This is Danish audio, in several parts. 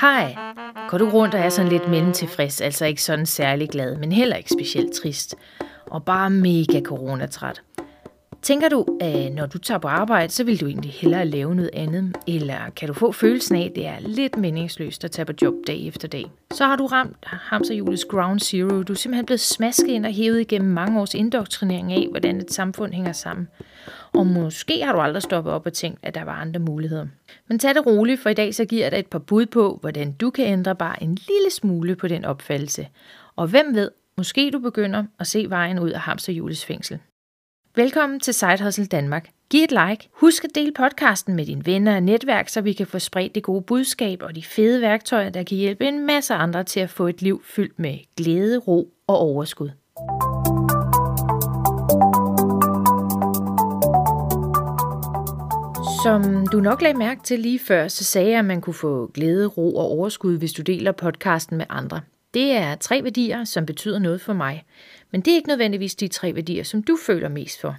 Hej. Går du rundt og er sådan lidt mellem tilfreds, altså ikke sådan særlig glad, men heller ikke specielt trist, og bare mega coronatræt? Tænker du, at når du tager på arbejde, så vil du egentlig hellere lave noget andet? Eller kan du få følelsen af, at det er lidt meningsløst at tage på job dag efter dag? Så har du ramt Hamsterhjulets ground zero. Du er simpelthen blevet smasket ind og hævet igennem mange års indoktrinering af, hvordan et samfund hænger sammen. Og måske har du aldrig stoppet op og tænkt, at der var andre muligheder. Men tag det roligt, for i dag så giver jeg dig et par bud på, hvordan du kan ændre bare en lille smule på den opfattelse. Og hvem ved, måske du begynder at se vejen ud af hamsterhjulets fængsel. Velkommen til Side Hustle Danmark. Giv et like. Husk at dele podcasten med dine venner og netværk, så vi kan få spredt det gode budskab og de fede værktøjer, der kan hjælpe en masse andre til at få et liv fyldt med glæde, ro og overskud. Som du nok lagde mærke til lige før, så sagde jeg, at man kunne få glæde, ro og overskud, hvis du deler podcasten med andre. Det er tre værdier, som betyder noget for mig. Men det er ikke nødvendigvis de tre værdier, som du føler mest for.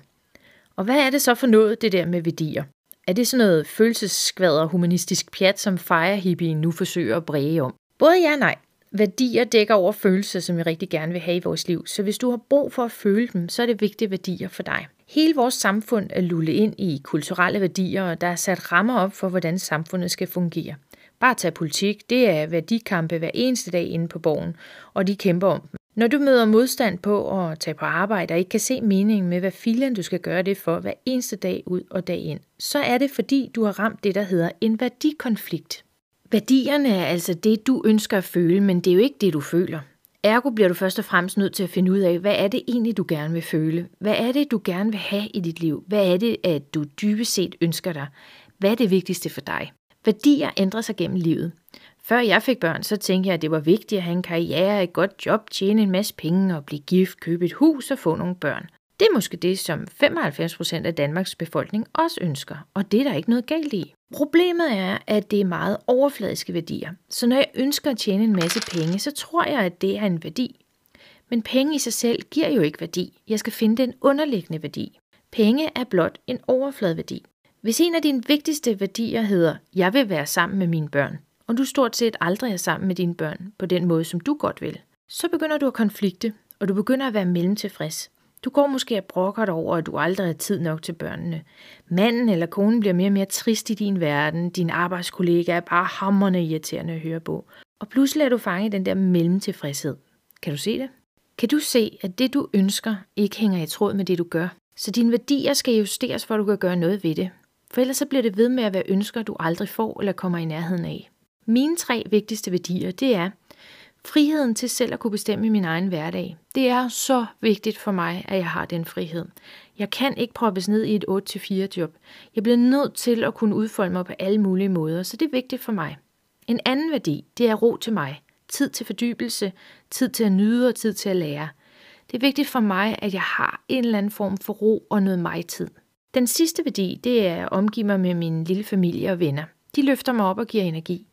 Og hvad er det så for noget, det der med værdier? Er det sådan noget følelsesskvader humanistisk pjat, som fejrehippien nu forsøger at bræge om? Både ja og nej. Værdier dækker over følelser, som vi rigtig gerne vil have i vores liv, så hvis du har brug for at føle dem, så er det vigtige værdier for dig. Hele vores samfund er lullet ind i kulturelle værdier, og der er sat rammer op for, hvordan samfundet skal fungere. Bare tag politik, det er værdikampe hver eneste dag inde på borgen, og de kæmper om dem. Når du møder modstand på at tage på arbejde og ikke kan se meningen med, hvad filen du skal gøre det for hver eneste dag ud og dag ind, så er det fordi, du har ramt det, der hedder en værdikonflikt. Værdierne er altså det, du ønsker at føle, men det er jo ikke det, du føler. Ergo bliver du først og fremmest nødt til at finde ud af, hvad er det egentlig, du gerne vil føle? Hvad er det, du gerne vil have i dit liv? Hvad er det, at du dybest set ønsker dig? Hvad er det vigtigste for dig? Værdier ændrer sig gennem livet. Før jeg fik børn, så tænkte jeg, at det var vigtigt at have en karriere, et godt job, tjene en masse penge og blive gift, købe et hus og få nogle børn. Det er måske det, som 95% af Danmarks befolkning også ønsker, og det er der ikke noget galt i. Problemet er, at det er meget overfladiske værdier. Så når jeg ønsker at tjene en masse penge, så tror jeg, at det er en værdi. Men penge i sig selv giver jo ikke værdi. Jeg skal finde den underliggende værdi. Penge er blot en overfladeværdi. Hvis en af dine vigtigste værdier hedder, jeg vil være sammen med mine børn, og du stort set aldrig er sammen med dine børn på den måde, som du godt vil, så begynder du at konflikte, og du begynder at være mellemtilfreds. Du går måske og brokker dig over, at du aldrig har tid nok til børnene. Manden eller konen bliver mere og mere trist i din verden. Din arbejdskollega er bare hammerne irriterende at høre på. Og pludselig er du fanget i den der mellemtilfredshed. Kan du se det? Kan du se, at det du ønsker ikke hænger i tråd med det du gør? Så dine værdier skal justeres, for at du kan gøre noget ved det. For ellers så bliver det ved med at være ønsker, du aldrig får eller kommer i nærheden af. Mine tre vigtigste værdier, det er friheden til selv at kunne bestemme min egen hverdag. Det er så vigtigt for mig, at jeg har den frihed. Jeg kan ikke proppes ned i et 8-4 job. Jeg bliver nødt til at kunne udfolde mig på alle mulige måder, så det er vigtigt for mig. En anden værdi, det er ro til mig. Tid til fordybelse, tid til at nyde og tid til at lære. Det er vigtigt for mig, at jeg har en eller anden form for ro og noget mig-tid. Den sidste værdi, det er at omgive mig med min lille familie og venner. De løfter mig op og giver energi.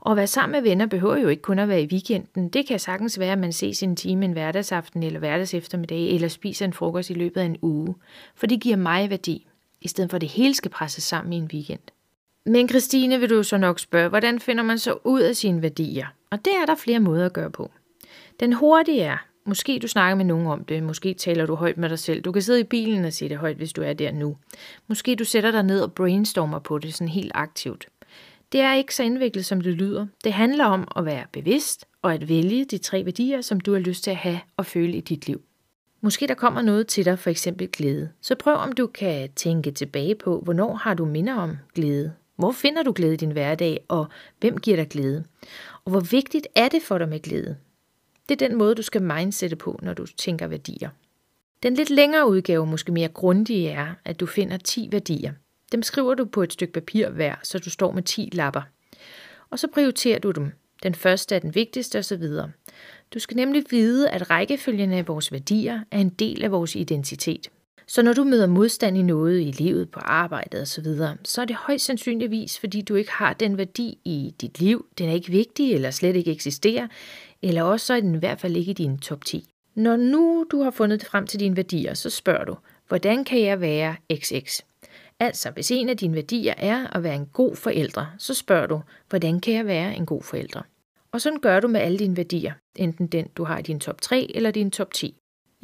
Og at være sammen med venner behøver jo ikke kun at være i weekenden. Det kan sagtens være, at man ses en time en hverdagsaften eller hverdags eftermiddag, eller spiser en frokost i løbet af en uge. For det giver mig værdi, i stedet for at det hele skal presses sammen i en weekend. Men Christine vil du så nok spørge, hvordan finder man så ud af sine værdier? Og det er der flere måder at gøre på. Den hurtige er, måske du snakker med nogen om det, måske taler du højt med dig selv. Du kan sidde i bilen og sige det højt, hvis du er der nu. Måske du sætter dig ned og brainstormer på det sådan helt aktivt. Det er ikke så indviklet, som det lyder. Det handler om at være bevidst og at vælge de tre værdier, som du har lyst til at have og føle i dit liv. Måske der kommer noget til dig, for eksempel glæde. Så prøv om du kan tænke tilbage på, hvornår har du minder om glæde? Hvor finder du glæde i din hverdag, og hvem giver dig glæde? Og hvor vigtigt er det for dig med glæde? Det er den måde, du skal mindsette på, når du tænker værdier. Den lidt længere udgave, måske mere grundige, er, at du finder 10 værdier. Dem skriver du på et stykke papir hver, så du står med 10 lapper. Og så prioriterer du dem. Den første er den vigtigste osv. Du skal nemlig vide, at rækkefølgen af vores værdier er en del af vores identitet. Så når du møder modstand i noget i livet, på arbejdet osv., så, så er det højst sandsynligvis, fordi du ikke har den værdi i dit liv, den er ikke vigtig eller slet ikke eksisterer, eller også så er den i hvert fald ikke i din top 10. Når nu du har fundet frem til dine værdier, så spørger du, hvordan kan jeg være XX? Altså, hvis en af dine værdier er at være en god forældre, så spørger du, hvordan kan jeg være en god forældre? Og sådan gør du med alle dine værdier, enten den, du har i din top 3 eller din top 10.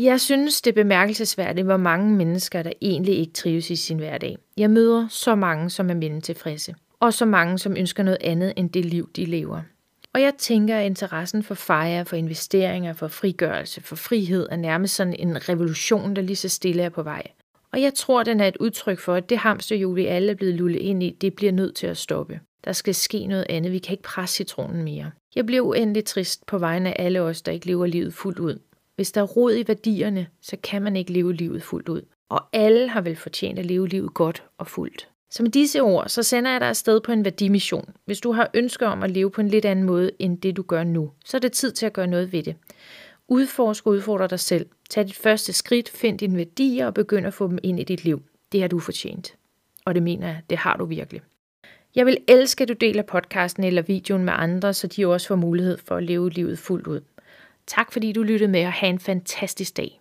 Jeg synes, det er bemærkelsesværdigt, hvor mange mennesker, der egentlig ikke trives i sin hverdag. Jeg møder så mange, som er mindre tilfredse, og så mange, som ønsker noget andet end det liv, de lever. Og jeg tænker, at interessen for fejre, for investeringer, for frigørelse, for frihed er nærmest sådan en revolution, der lige så stille er på vej. Og jeg tror, den er et udtryk for, at det hamsterhjul, vi alle er blevet lullet ind i, det bliver nødt til at stoppe. Der skal ske noget andet. Vi kan ikke presse citronen mere. Jeg bliver uendelig trist på vegne af alle os, der ikke lever livet fuldt ud. Hvis der er rod i værdierne, så kan man ikke leve livet fuldt ud. Og alle har vel fortjent at leve livet godt og fuldt. Så med disse ord, så sender jeg dig afsted på en værdimission. Hvis du har ønsker om at leve på en lidt anden måde, end det du gør nu, så er det tid til at gøre noget ved det. Udforsk og udfordre dig selv. Tag dit første skridt, find dine værdier og begynd at få dem ind i dit liv. Det har du fortjent. Og det mener jeg, det har du virkelig. Jeg vil elske, at du deler podcasten eller videoen med andre, så de også får mulighed for at leve livet fuldt ud. Tak fordi du lyttede med og have en fantastisk dag.